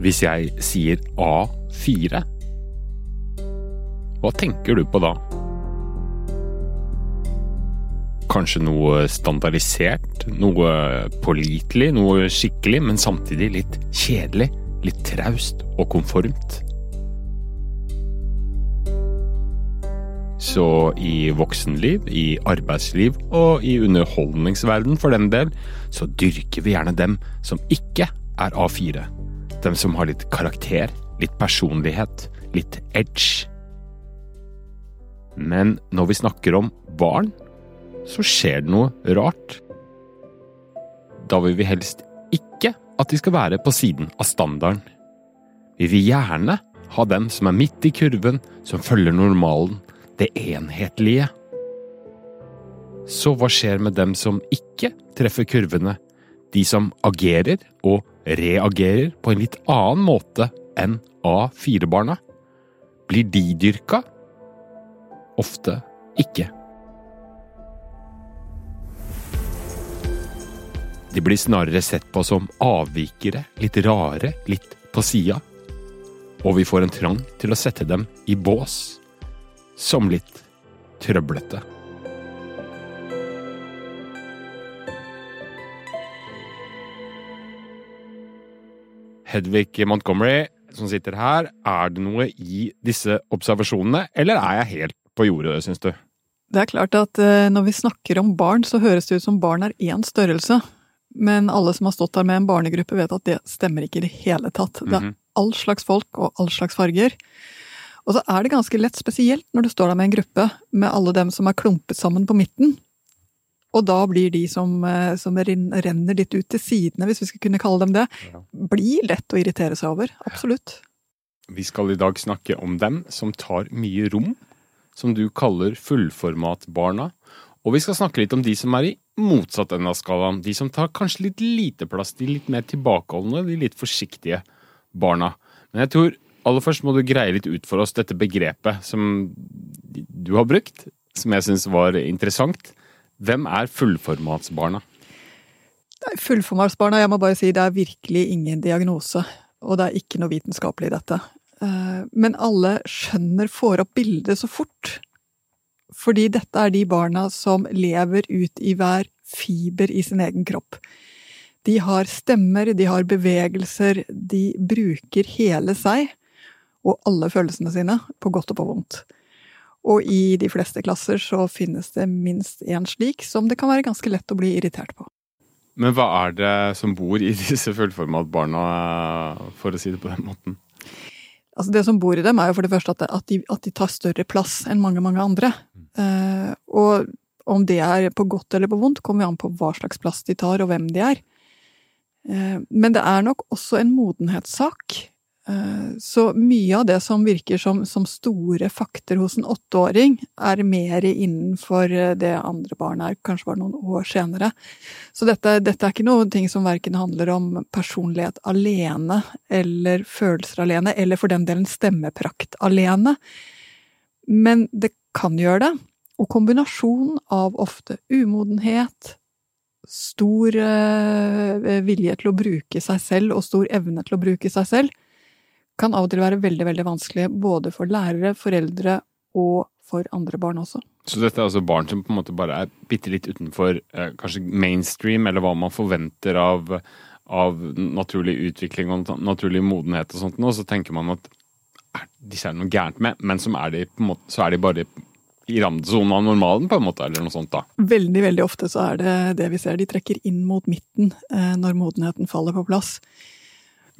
Hvis jeg sier A4, hva tenker du på da? Kanskje noe standardisert, noe pålitelig, noe skikkelig, men samtidig litt kjedelig, litt traust og konformt. Så i voksenliv, i arbeidsliv og i underholdningsverden for den del, så dyrker vi gjerne dem som ikke er A4. Dem som har litt karakter, litt personlighet, litt edge. Men når vi snakker om barn, så skjer det noe rart. Da vil vi helst ikke at de skal være på siden av standarden. Vi vil gjerne ha dem som er midt i kurven, som følger normalen, det enhetlige. Så hva skjer med dem som ikke treffer kurvene? De som agerer og reagerer på en litt annen måte enn A4-barna? Blir de dyrka? Ofte ikke. De blir snarere sett på som avvikere, litt rare, litt på sida. Og vi får en trang til å sette dem i bås som litt trøblete. Hedvig Montgomery, som sitter her, er det noe i disse observasjonene, eller er jeg helt på jordet, syns du? Det er klart at eh, når vi snakker om barn, så høres det ut som barn er én størrelse. Men alle som har stått der med en barnegruppe, vet at det stemmer ikke i det hele tatt. Det er Mhm. all slags folk og all slags farger. Og så er det ganske lett, spesielt når du står der med en gruppe med alle dem som er klumpet sammen på midten. Og da blir de som, eh, som renner litt ut til sidene, hvis vi skal kunne kalle dem det, Ja. blir lett å irritere seg over. Absolutt. Vi skal i dag snakke om dem som tar mye rom, som du kaller fullformatbarna. Og vi skal snakke litt om de som er i motsatt ende av skalaen. De som tar kanskje litt lite plass, de litt mer tilbakeholdne, de litt forsiktige barna. Men jeg tror aller først må du greie litt ut for oss dette begrepet som du har brukt, som jeg syns var interessant. Hvem er fullformatsbarna? Er Fullformatsbarna, jeg må bare si, det er virkelig ingen diagnose. Og det er ikke noe vitenskapelig i dette. Eh, Men alle skjønner, får opp bildet så fort. Fordi dette er de barna som lever ut i hver fiber i sin egen kropp. De har stemmer, de har bevegelser, de bruker hele seg og alle følelsene sine, på godt og på vondt. Og i de fleste klasser så finnes det minst én slik, som det kan være ganske lett å bli irritert på. Men hva er det som bor i disse fullformatbarna, for å si det på den måten? Altså Det som bor i dem, er jo for det første at, at, de, at de tar større plass enn mange, mange andre. Uh, og om det er på godt eller på vondt, kommer jo an på hva slags plass de tar, og hvem de er. Eh, men det er nok også en modenhetssak. Eh, så mye av det som virker som, som store fakter hos en åtteåring, er mer innenfor eh, det andre barn er, kanskje bare noen år senere. Så dette, dette er ikke noe som verken handler om personlighet alene, eller følelser alene, eller for den delen stemmeprakt alene. Men det kan gjøre det. Og kombinasjonen av ofte umodenhet, stor eh, vilje til å bruke seg selv og stor evne til å bruke seg selv, kan av og til være veldig, veldig vanskelig både for lærere, foreldre og for andre barn også. Så dette er altså barn som på en måte bare er bitte litt utenfor eh, kanskje mainstream, eller hva man forventer av, av naturlig utvikling og naturlig modenhet og sånt, og så tenker man at disse er det noe gærent med, men som er de, måte, så er de bare i randsonen av normalen, på en måte, eller noe sånt, da. Veldig, veldig ofte så er det det vi ser. De trekker inn mot midten eh, når modenheten faller på plass.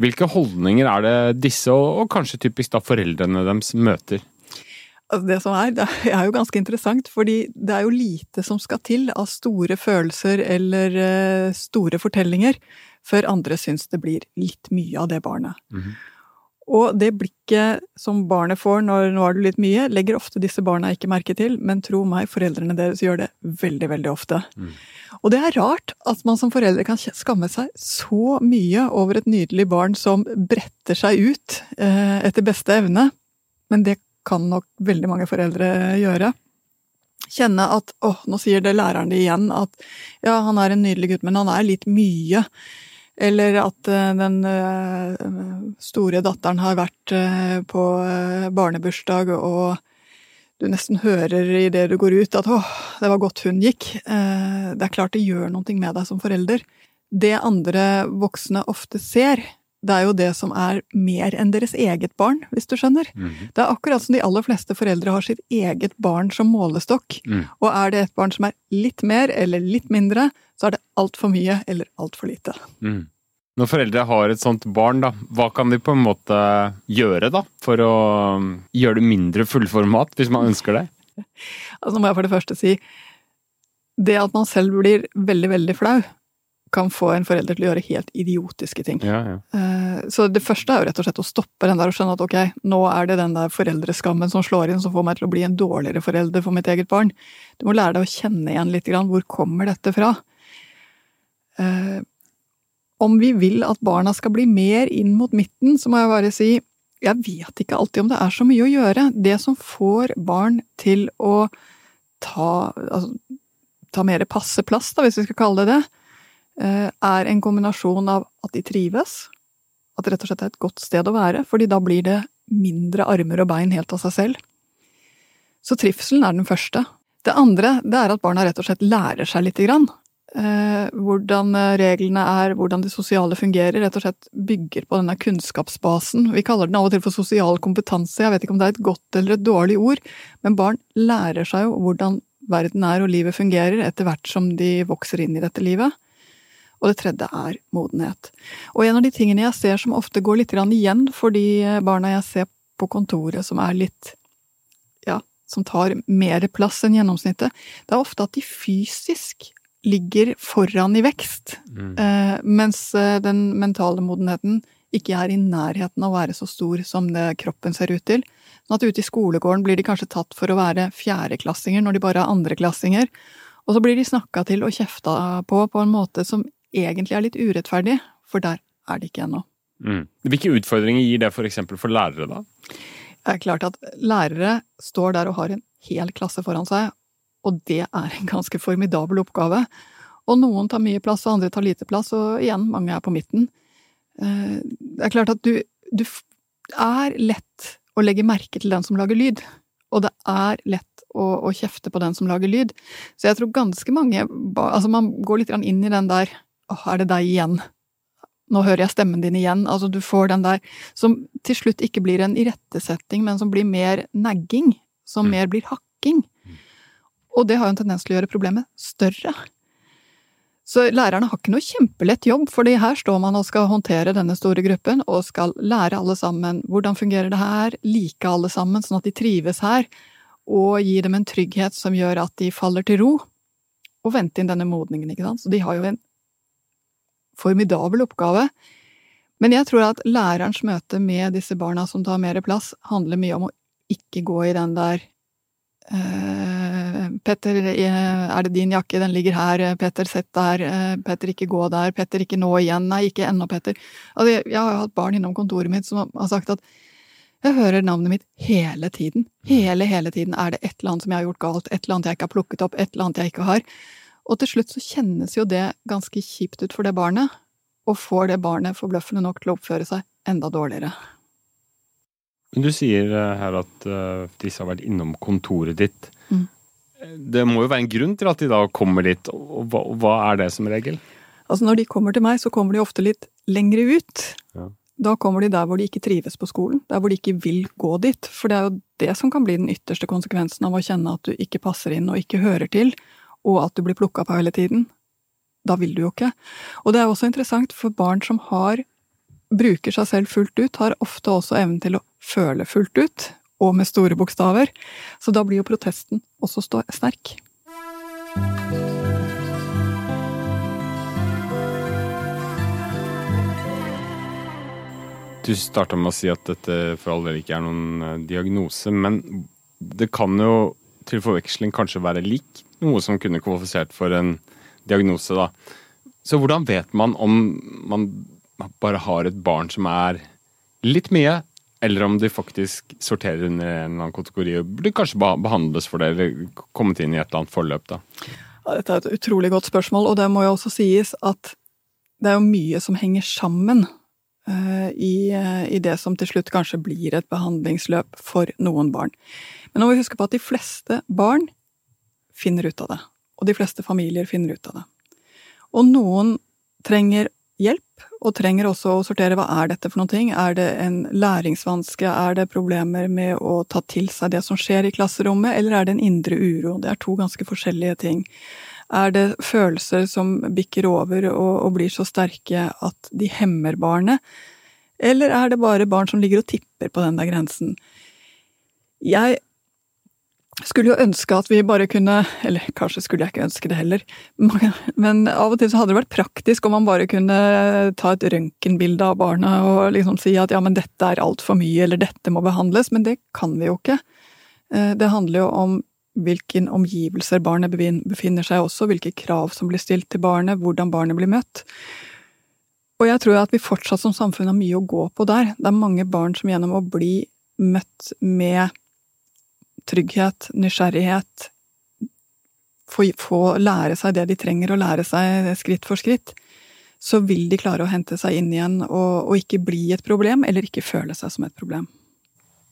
Hvilke holdninger er det disse, og, og kanskje typisk da foreldrene deres, møter? Altså det som er, det er jo ganske interessant, fordi det er jo lite som skal til av store følelser eller eh, store fortellinger, før andre syns det blir litt mye av det barnet. Mhm. Og det blikket som barnet får når nå er du litt mye, legger ofte disse barna ikke merke til, men tro meg, foreldrene deres gjør det veldig, veldig ofte. Mm. Og det er rart at man som foreldre kan skamme seg så mye over et nydelig barn som bretter seg ut eh, etter beste evne, men det kan nok veldig mange foreldre gjøre. Kjenne at åh, nå sier det læreren det igjen, at ja, han er en nydelig gutt, men han er litt mye. Eller at eh, den eh, store datteren har vært eh, på barnebursdag, og du nesten hører i det du går ut at 'åh, det var godt hun gikk'. Det er klart det gjør noe med deg som forelder. Det andre voksne ofte ser, det er jo det som er mer enn deres eget barn, hvis du skjønner. Mm. Det er akkurat som de aller fleste foreldre har sitt eget barn som målestokk. Mm. Og er det et barn som er litt mer eller litt mindre, så er det altfor mye eller altfor lite. Mm. Når foreldre har et sånt barn, da, hva kan de på en måte gjøre da, for å um, gjøre det mindre fullformat, hvis man ønsker det? Altså, nå må jeg for det første si det at man selv blir veldig, veldig flau, kan få en forelder til å gjøre helt idiotiske ting. Ja, ja. Eh, Så det første er jo rett og slett å stoppe den der og skjønne at ok, nå er det den der foreldreskammen som slår inn, som får meg til å bli en dårligere forelder for mitt eget barn. Du må lære deg å kjenne igjen litt grann, hvor kommer dette fra? Eh, Om vi vil at barna skal bli mer inn mot midten, så må jeg bare si jeg vet ikke alltid om det er så mye å gjøre. Det som får barn til å ta, altså, ta mer passe plass, da, hvis vi skal kalle det det, er en kombinasjon av at de trives, at det rett og slett er et godt sted å være, fordi da blir det mindre armer og bein helt av seg selv. Så trivselen er den første. Det andre det er at barna rett og slett lærer seg lite grann. Eh, hvordan reglene er, hvordan det sosiale fungerer. Rett og slett bygger på denne kunnskapsbasen. Vi kaller den av og til for sosial kompetanse. Jeg vet ikke om det er et godt eller et dårlig ord, men barn lærer seg jo hvordan verden er og livet fungerer etter hvert som de vokser inn i dette livet. Og det tredje er modenhet. Og en av de tingene jeg ser som ofte går litt igjen for de barna jeg ser på kontoret som er litt ja, som tar mer plass enn gjennomsnittet, det er ofte at de fysisk ligger foran i vekst, Mm. eh, mens eh, den mentale modenheten ikke er i nærheten av å være så stor som det kroppen ser ut til. Sånn at ute i skolegården blir de kanskje tatt for å være fjerdeklassinger når de bare er andreklassinger, og så blir de snakka til og kjefta på på en måte som egentlig er litt urettferdig, for der er det ikke ennå. Mm. Hvilke utfordringer gir det f.eks. For, for lærere, da? Det er klart at lærere står der og har en hel klasse foran seg, og det er en ganske formidabel oppgave. Og noen tar mye plass, og andre tar lite plass, og igjen, mange er på midten. Eh, Det er klart at du, du er lett å legge merke til den som lager lyd, og det er lett å, å kjefte på den som lager lyd. Så jeg tror ganske mange Altså, man går litt inn i den der Åh, er det deg igjen? Nå hører jeg stemmen din igjen. Altså, du får den der som til slutt ikke blir en irettesetting, men som blir mer nagging. Som Mm. mer blir hakking. Og det har jo en tendens til å gjøre problemet større. Så lærerne har ikke noe kjempelett jobb, fordi her står man og skal håndtere denne store gruppen, og skal lære alle sammen hvordan fungerer det her, like alle sammen, sånn at de trives her, og gi dem en trygghet som gjør at de faller til ro, og vente inn denne modningen, ikke sant. Så de har jo en formidabel oppgave. Men jeg tror at lærerens møte med disse barna som tar mer plass, handler mye om å ikke gå i den der eh, Petter, eh, er det din jakke? Den ligger her. Petter, sett der. Eh, Petter, ikke gå der. Petter, ikke nå igjen. Nei, ikke ennå, Petter. Altså, jeg, har jo hatt barn innom kontoret mitt som har sagt at jeg hører navnet mitt hele tiden. Hele, hele tiden er det et eller annet som jeg har gjort galt, et eller annet jeg ikke har plukket opp, et eller annet jeg ikke har. Og til slutt så kjennes jo det ganske kjipt ut for det barnet, og får det barnet forbløffende nok til å oppføre seg enda dårligere. Men du sier eh, her at eh, disse har vært innom kontoret ditt. Mm. Det må jo være en grunn til at de da kommer dit, og hva, og hva er det som regel? Altså når de kommer til meg, så kommer de ofte litt lengre ut. Ja. Da kommer de der hvor de ikke trives på skolen, der hvor de ikke vil gå dit. For det er jo det som kan bli den ytterste konsekvensen av å kjenne at du ikke passer inn og ikke hører til, og at du blir plukka på hele tiden. Da vil du jo ikke. Og det er også interessant, for barn som har bruker seg selv fullt ut, har ofte også evnen til å føle fullt ut, og med store bokstaver. Så da blir jo protesten også sterk. Du starta med å si at dette for all del ikke er noen eh, diagnose, men det kan jo til forveksling kanskje være lik noe som kunne kvalifisert for en diagnose, da. Så hvordan vet man om man bare har et barn som er litt mye, eller om de faktisk sorterer under en eller annen kategori og burde kanskje behandles for det, eller kommet inn i et eller annet forløp, da? Ja, dette er et utrolig godt spørsmål, og det må jo også sies at det er jo mye som henger sammen i, eh, i det som til slutt kanskje blir et behandlingsløp for noen barn. Men nå må vi huske på at de fleste barn finner ut av det. Og de fleste familier finner ut av det. Og noen trenger hjelp, og trenger også å sortere hva er dette for noen ting. Er det en læringsvanske, er det problemer med å ta til seg det som skjer i klasserommet, eller er det en indre uro? Det er to ganske forskjellige ting. Er det følelser som bikker over og, og blir så sterke at de hemmer barnet, eller er det bare barn som ligger og tipper på den der grensen? Jeg skulle jo ønske at vi bare kunne Eller kanskje skulle jeg ikke ønske det heller, men av og til så hadde det vært praktisk om man bare kunne ta et røntgenbilde av barna og liksom si at ja, men dette er altfor mye, eller dette må behandles. Men det kan vi jo ikke. Eh, det handler jo om hvilke omgivelser barnet befinner seg også, hvilke krav som blir stilt til barnet, hvordan barnet blir møtt. Og jeg tror at vi fortsatt som samfunn har mye å gå på der. Det er mange barn som gjennom å bli møtt med trygghet, nysgjerrighet, få, få, lære seg det de trenger å lære seg skritt for skritt, så vil de klare å hente seg inn igjen og, og ikke bli et problem, eller ikke føle seg som et problem.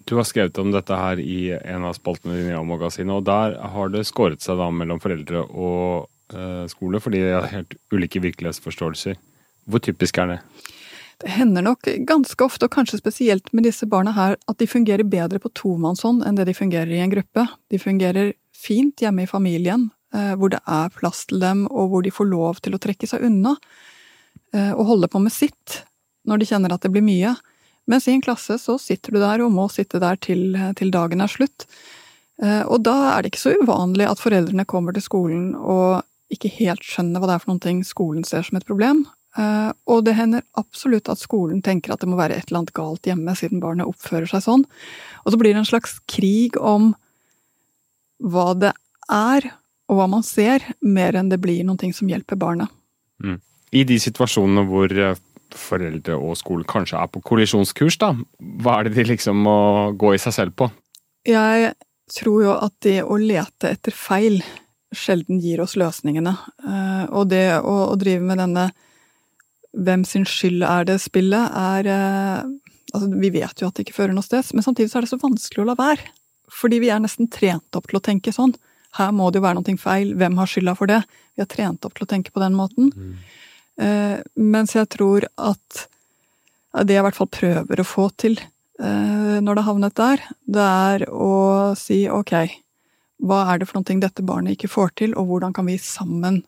Du har skrevet om dette her i en av spaltene dine i magasinet, og der har det skåret seg da mellom foreldre og eh, skole, fordi de har helt ulike virkelighetsforståelser. Hvor typisk er det? Det hender nok ganske ofte, og kanskje spesielt med disse barna her, at de fungerer bedre på tomannshånd enn det de fungerer i en gruppe. De fungerer fint hjemme i familien, eh, hvor det er plass til dem, og hvor de får lov til å trekke seg unna eh, og holde på med sitt når de kjenner at det blir mye. Mens i en klasse så sitter du der og må sitte der til, til dagen er slutt. Eh, og da er det ikke så uvanlig at foreldrene kommer til skolen og ikke helt skjønner hva det er for noen ting skolen ser som et problem, Uh, og det hender absolutt at skolen tenker at det må være et eller annet galt hjemme, siden barnet oppfører seg sånn. Og så blir det en slags krig om hva det er, og hva man ser, mer enn det blir noen ting som hjelper barnet. Mm. I de situasjonene hvor eh, foreldre og skole kanskje er på kollisjonskurs, da, hva er det de liksom må gå i seg selv på? Jeg tror jo at det å lete etter feil sjelden gir oss løsningene. Uh, og det å, å drive med denne hvem sin skyld er det spillet, er eh, Altså, vi vet jo at det ikke fører noe sted, men samtidig så er det så vanskelig å la være. Fordi vi er nesten trent opp til å tenke sånn. Her må det jo være noe feil, hvem har skylda for det? Vi er trent opp til å tenke på den måten. Mm. Eh, mens jeg tror at det jeg i hvert fall prøver å få til eh, når det har havnet der, det er å si ok, hva er det for noe dette barnet ikke får til, og hvordan kan vi sammen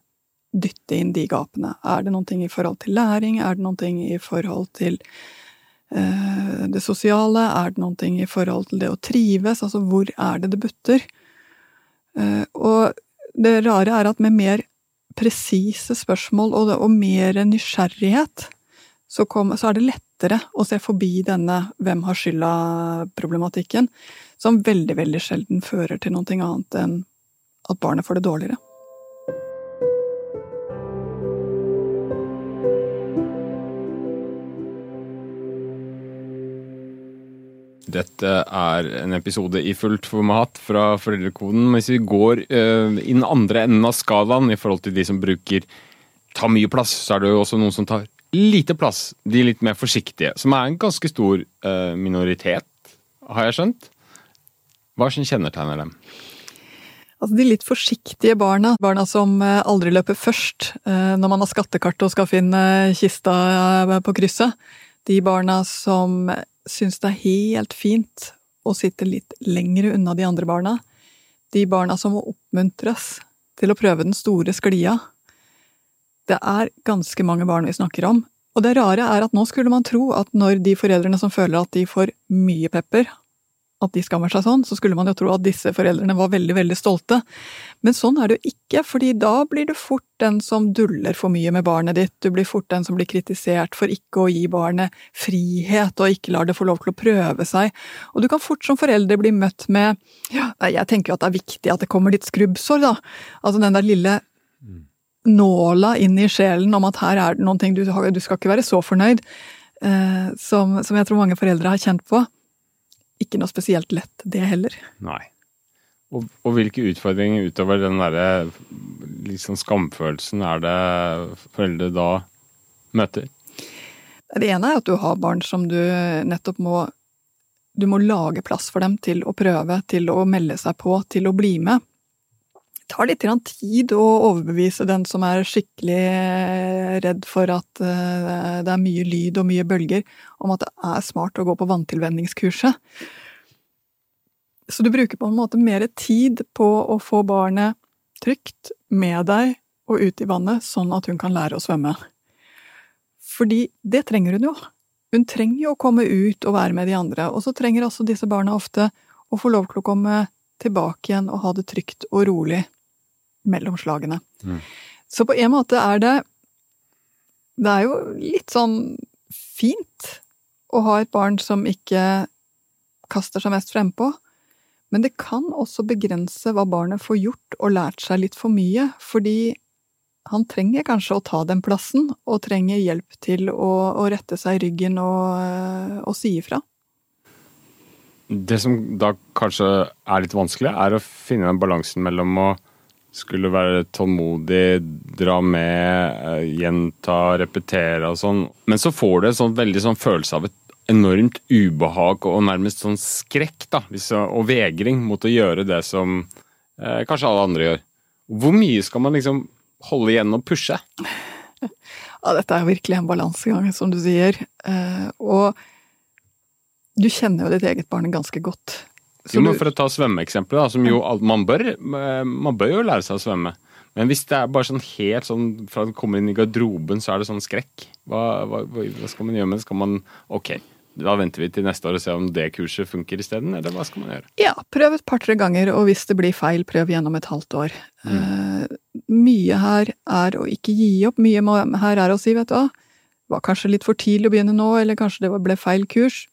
dytte inn de gapene. Er det noe i forhold til læring? Er det noe i forhold til eh, det sosiale? Er det noe i forhold til det å trives? Altså, hvor er det det butter? Og det rare er at med mer presise spørsmål og, og, mer nysgjerrighet, så, kom, så, er det lettere å se forbi denne 'hvem har skylda'-problematikken, som veldig, veldig sjelden fører til noe annet enn at barnet får det dårligere. Dette er en episode i fullt format fra Foreldrekoden. Hvis vi går uh, i den andre enden av skalaen i forhold til de som bruker tar mye plass, så er det jo også noen som tar lite plass. De litt mer forsiktige. Som er en ganske stor uh, minoritet, har jeg skjønt. Hva er som kjennetegner dem? Altså De litt forsiktige barna, barna som eh, aldri løper først når man har skattekart og skal finne kista på krysset. De barna som syns det er helt fint å sitte litt lengre unna de andre barna. De barna som må oppmuntres til å prøve den store sklia. Det er ganske mange barn vi snakker om. Og det rare er at nå skulle man tro at når de foreldrene som føler at de får mye pepper, at de skammer seg sånn, så skulle man jo tro at disse foreldrene var veldig, veldig stolte. Men sånn er det jo ikke, fordi da blir du fort den som duller for mye med barnet ditt, du blir fort den som blir kritisert for ikke å gi barnet frihet og ikke lar det få lov til å prøve seg, og du kan fort som forelder bli møtt med ja, jeg tenker jo at det er viktig at det kommer litt skrubbsår, da, altså den der lille nåla inn i sjelen om at her er det noen ting du, skal ikke være så fornøyd, eh, som jeg tror mange foreldre har kjent på ikke noe spesielt lett, det heller. Nei. Og, og hvilke utfordringer utover den derre liksom skamfølelsen er det foreldre da møter? Det ene er at du har barn som du nettopp må Du må lage plass for dem til å prøve, til å melde seg på, til å bli med. Tar litt tid å overbevise den som er skikkelig redd for at eh, det er mye lyd og mye bølger, om at det er smart å gå på vanntilvenningskurset. Så du bruker på en måte mer tid på å få barnet trygt med deg og ut i vannet, sånn at hun kan lære å svømme. Fordi det trenger hun jo. Hun trenger jo å komme ut og være med de andre, og så trenger også disse barna ofte å få lov til å komme tilbake igjen og ha det trygt og rolig mellom slagene. Mm. Så på en måte er det Det er jo litt sånn fint å ha et barn som ikke kaster seg mest frempå, men det kan også begrense hva barnet får gjort og lært seg litt for mye, fordi han trenger kanskje å ta den plassen, og trenger hjelp til å, å rette seg i ryggen og, eh, og si ifra. Det som da kanskje er litt vanskelig, er å finne den balansen mellom å skulle være tålmodig, dra med, eh, gjenta, repetere og sånn. Men så får du en sånn veldig sånn følelse av et enormt ubehag og nærmest sånn skrekk, da, og vegring mot å gjøre det som eh, kanskje alle andre gjør. Hvor mye skal man liksom holde igjen og pushe? Ja, dette er virkelig en balansegang, som du sier. Eh, og du kjenner jo ditt eget barn ganske godt. Jo, men For å ta svømmeeksempelet, som jo man bør, man bør jo lære seg å svømme. Men hvis det er bare sånn helt sånn fra du kommer inn i garderoben, så er det sånn skrekk. Hva, hva, hva skal man gjøre med det? Skal man Ok, da venter vi til neste år og ser om det kurset funker isteden, eller hva skal man gjøre? Ja, prøv et par-tre ganger, og hvis det blir feil, prøv gjennom et halvt år. Mm. Uh, mye her er å ikke gi opp, mye her er å si, vet du hva, var kanskje litt for tidlig å begynne nå, eller kanskje det ble feil kurs,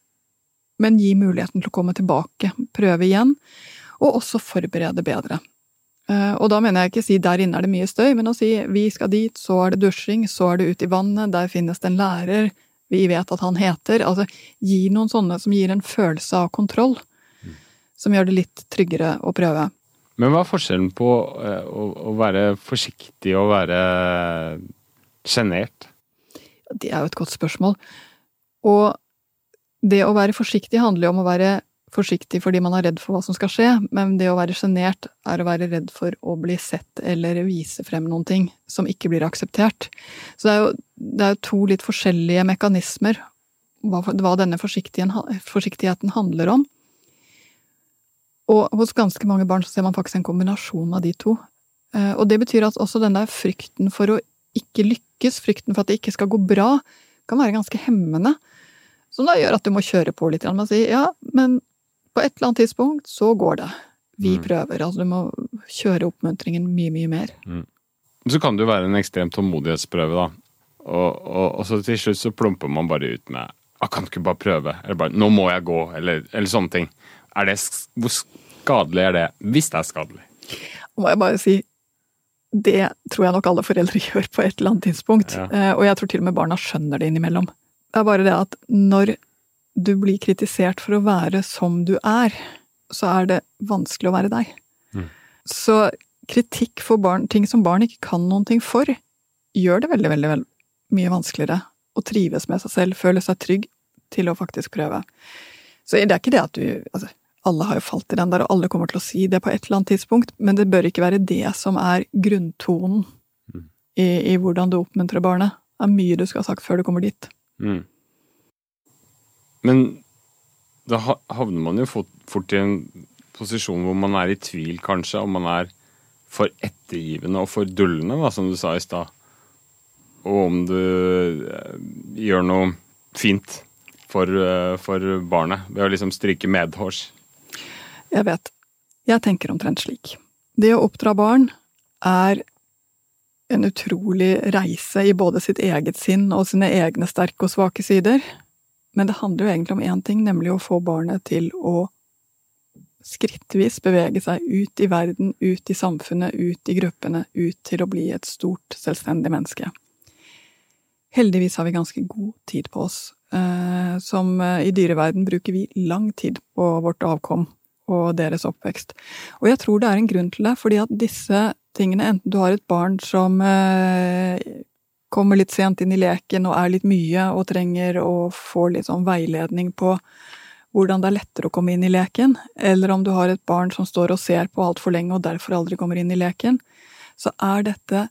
men gi muligheten til å komme tilbake, prøve igjen, og også forberede bedre. Uh, og da mener jeg ikke si der inne er det mye støy, men å si vi skal dit, så er det dusjing, så er det ut i vannet, der finnes det en lærer, vi vet at han heter. Altså gi noen sånne som gir en følelse av kontroll. Som gjør det litt tryggere å prøve. Men hva er forskjellen på å, å, være forsiktig og være sjenert? Det er jo et godt spørsmål. Og det å være forsiktig handler jo om å være forsiktig fordi man er redd for hva som skal skje, men det å være sjenert er å være redd for å bli sett eller vise frem noen ting som ikke blir akseptert. Så det er jo, det er jo to litt forskjellige mekanismer hva, hva denne forsiktigheten handler om. Og hos ganske mange barn så ser man faktisk en kombinasjon av de to. Eh, og det betyr at også denne frykten for å ikke lykkes, frykten for at det ikke skal gå bra, kan være ganske hemmende. Som da gjør at du må kjøre på litt med å si ja, men på et eller annet tidspunkt så går det. Vi mm. prøver. Altså du må kjøre oppmuntringen mye, mye mer. Mm. Så kan det jo være en ekstrem tålmodighetsprøve, da. Og, og, og, så til slutt så plumper man bare ut med ah, 'Kan du ikke bare prøve?' Eller bare 'Nå må jeg gå', eller, eller sånne ting. Er det, hvor skadelig er det, hvis det er skadelig? Må jeg bare si det tror jeg nok alle foreldre gjør på et eller annet tidspunkt. Ja. Eh, og jeg tror til og med barna skjønner det innimellom. Det er bare det at når du blir kritisert for å være som du er, så er det vanskelig å være deg. Mm. Så kritikk for barn, ting som barn ikke kan noen ting for, gjør det veldig, veldig, veldig mye vanskeligere å trives med seg selv, føle seg trygg til å faktisk prøve. Så det er ikke det at du altså, alle har jo falt i den der, og alle kommer til å si det på et eller annet tidspunkt, men det bør ikke være det som er grunntonen mm. i, i, hvordan du oppmuntrer barnet. Det er mye du skal ha sagt før du kommer dit. Mm. Men da havner man jo fort i en posisjon hvor man er i tvil, kanskje, om man er for ettergivende og for dullende, da, som du sa i stad. Og om du eh, gjør noe fint for, eh, for barnet ved å liksom stryke medhårs. Jeg vet. Jeg tenker omtrent slik. Det å oppdra barn er en utrolig reise i både sitt eget sinn og sine egne sterke og svake sider. Men det handler jo egentlig om én ting, nemlig å få barnet til å skrittvis bevege seg ut i verden, ut i samfunnet, ut i gruppene, ut til å bli et stort, selvstendig menneske. Heldigvis har vi ganske god tid på oss. Eh, som eh, i dyreverden bruker vi lang tid på vårt avkom og deres oppvekst. Og jeg tror det er en grunn til det, fordi at disse tingene, enten du har et barn som eh, kommer litt sent inn i leken og er litt mye og trenger å få litt sånn veiledning på hvordan det er lettere å komme inn i leken, eller om du har et barn som står og ser på altfor lenge og derfor aldri kommer inn i leken, så er dette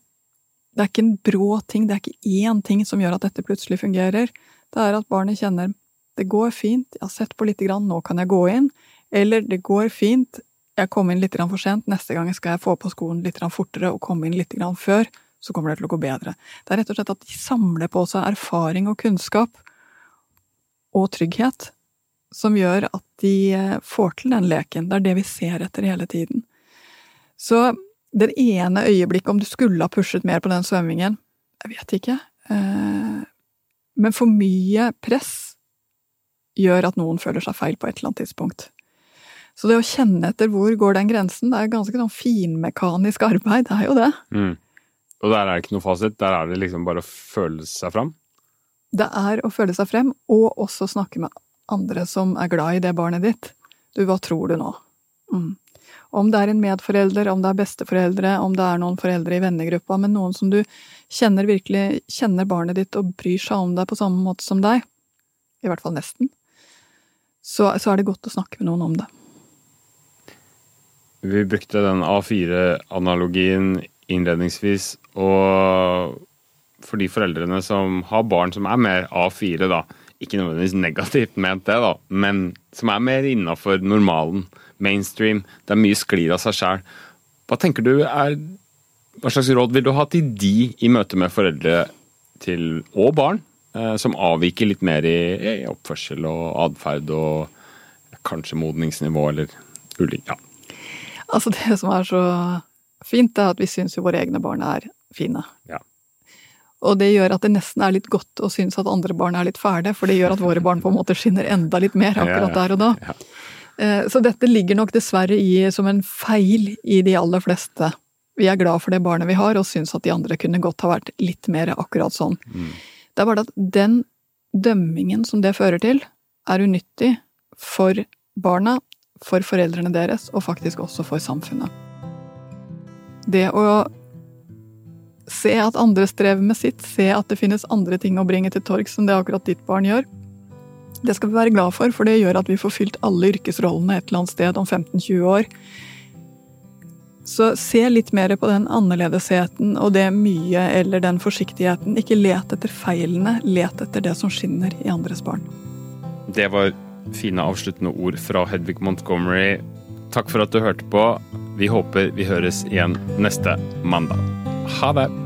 Det er ikke en brå ting, det er ikke én ting som gjør at dette plutselig fungerer. Det er at barnet kjenner det går fint, jeg har sett på lite grann, nå kan jeg gå inn. Eller det går fint, jeg kom inn litt for sent, neste gang skal jeg få på skoen litt fortere og komme inn litt før, så kommer det til å gå bedre. Det er rett og slett at de samler på seg erfaring og kunnskap og trygghet som gjør at de eh, får til den leken. Det er det vi ser etter hele tiden. Så det ene øyeblikket, om du skulle ha pushet mer på den svømmingen, jeg vet ikke. Eh, men for mye press gjør at noen føler seg feil på et eller annet tidspunkt. Så det å kjenne etter hvor går den grensen, det er ganske sånn finmekanisk arbeid, det er jo det. Mm. Og der er det ikke noe fasit, der er det liksom bare å føle seg fram? Det er å føle seg frem, og også snakke med andre som er glad i det barnet ditt. Du, hva tror du nå? Mm. Om det er en medforelder, om det er besteforeldre, om det er noen foreldre i vennegruppa, men noen som du kjenner virkelig kjenner barnet ditt og bryr seg om deg på samme måte som deg, i hvert fall nesten, så, så er det godt å snakke med noen om det. Vi brukte den A4-analogien innledningsvis, og for de foreldrene som har barn som er mer A4, da, ikke nødvendigvis negativt ment det, da, men som er mer innafor normalen, mainstream, der mye sklir av seg sjæl. Hva tenker du er Hva slags råd vil du ha til de i møte med foreldre til, og barn eh, som avviker litt mer i, i oppførsel og atferd og kanskje modningsnivå eller ulik ja. Altså, det som er så fint, er at vi syns jo våre egne barn er fine. Ja. Og det gjør at det nesten er litt godt å synes at andre barn er litt fæle, for det gjør at våre barn på en måte skinner enda litt mer akkurat der og da. Eh, så dette ligger nok dessverre i som en feil i de aller fleste. Vi er glad for det barnet vi har, og syns at de andre kunne godt ha vært litt mer akkurat sånn. Mm. Det er bare at den dømmingen som det fører til, er unyttig for barna, for foreldrene deres, og faktisk også for samfunnet. Det å Se at andre strever med sitt, se at det finnes andre ting å bringe til torgs enn det akkurat ditt barn gjør. Det skal vi være glad for, for det gjør at vi får fylt alle yrkesrollene et eller annet sted om 15-20 år. Så se litt mer på den annerledesheten og det mye eller den forsiktigheten. Ikke let etter feilene, let etter det som skinner i andres barn. Det var fine avsluttende ord fra Hedvig Montgomery. Takk for at du hørte på. Vi håper vi høres igjen neste mandag. Ha det!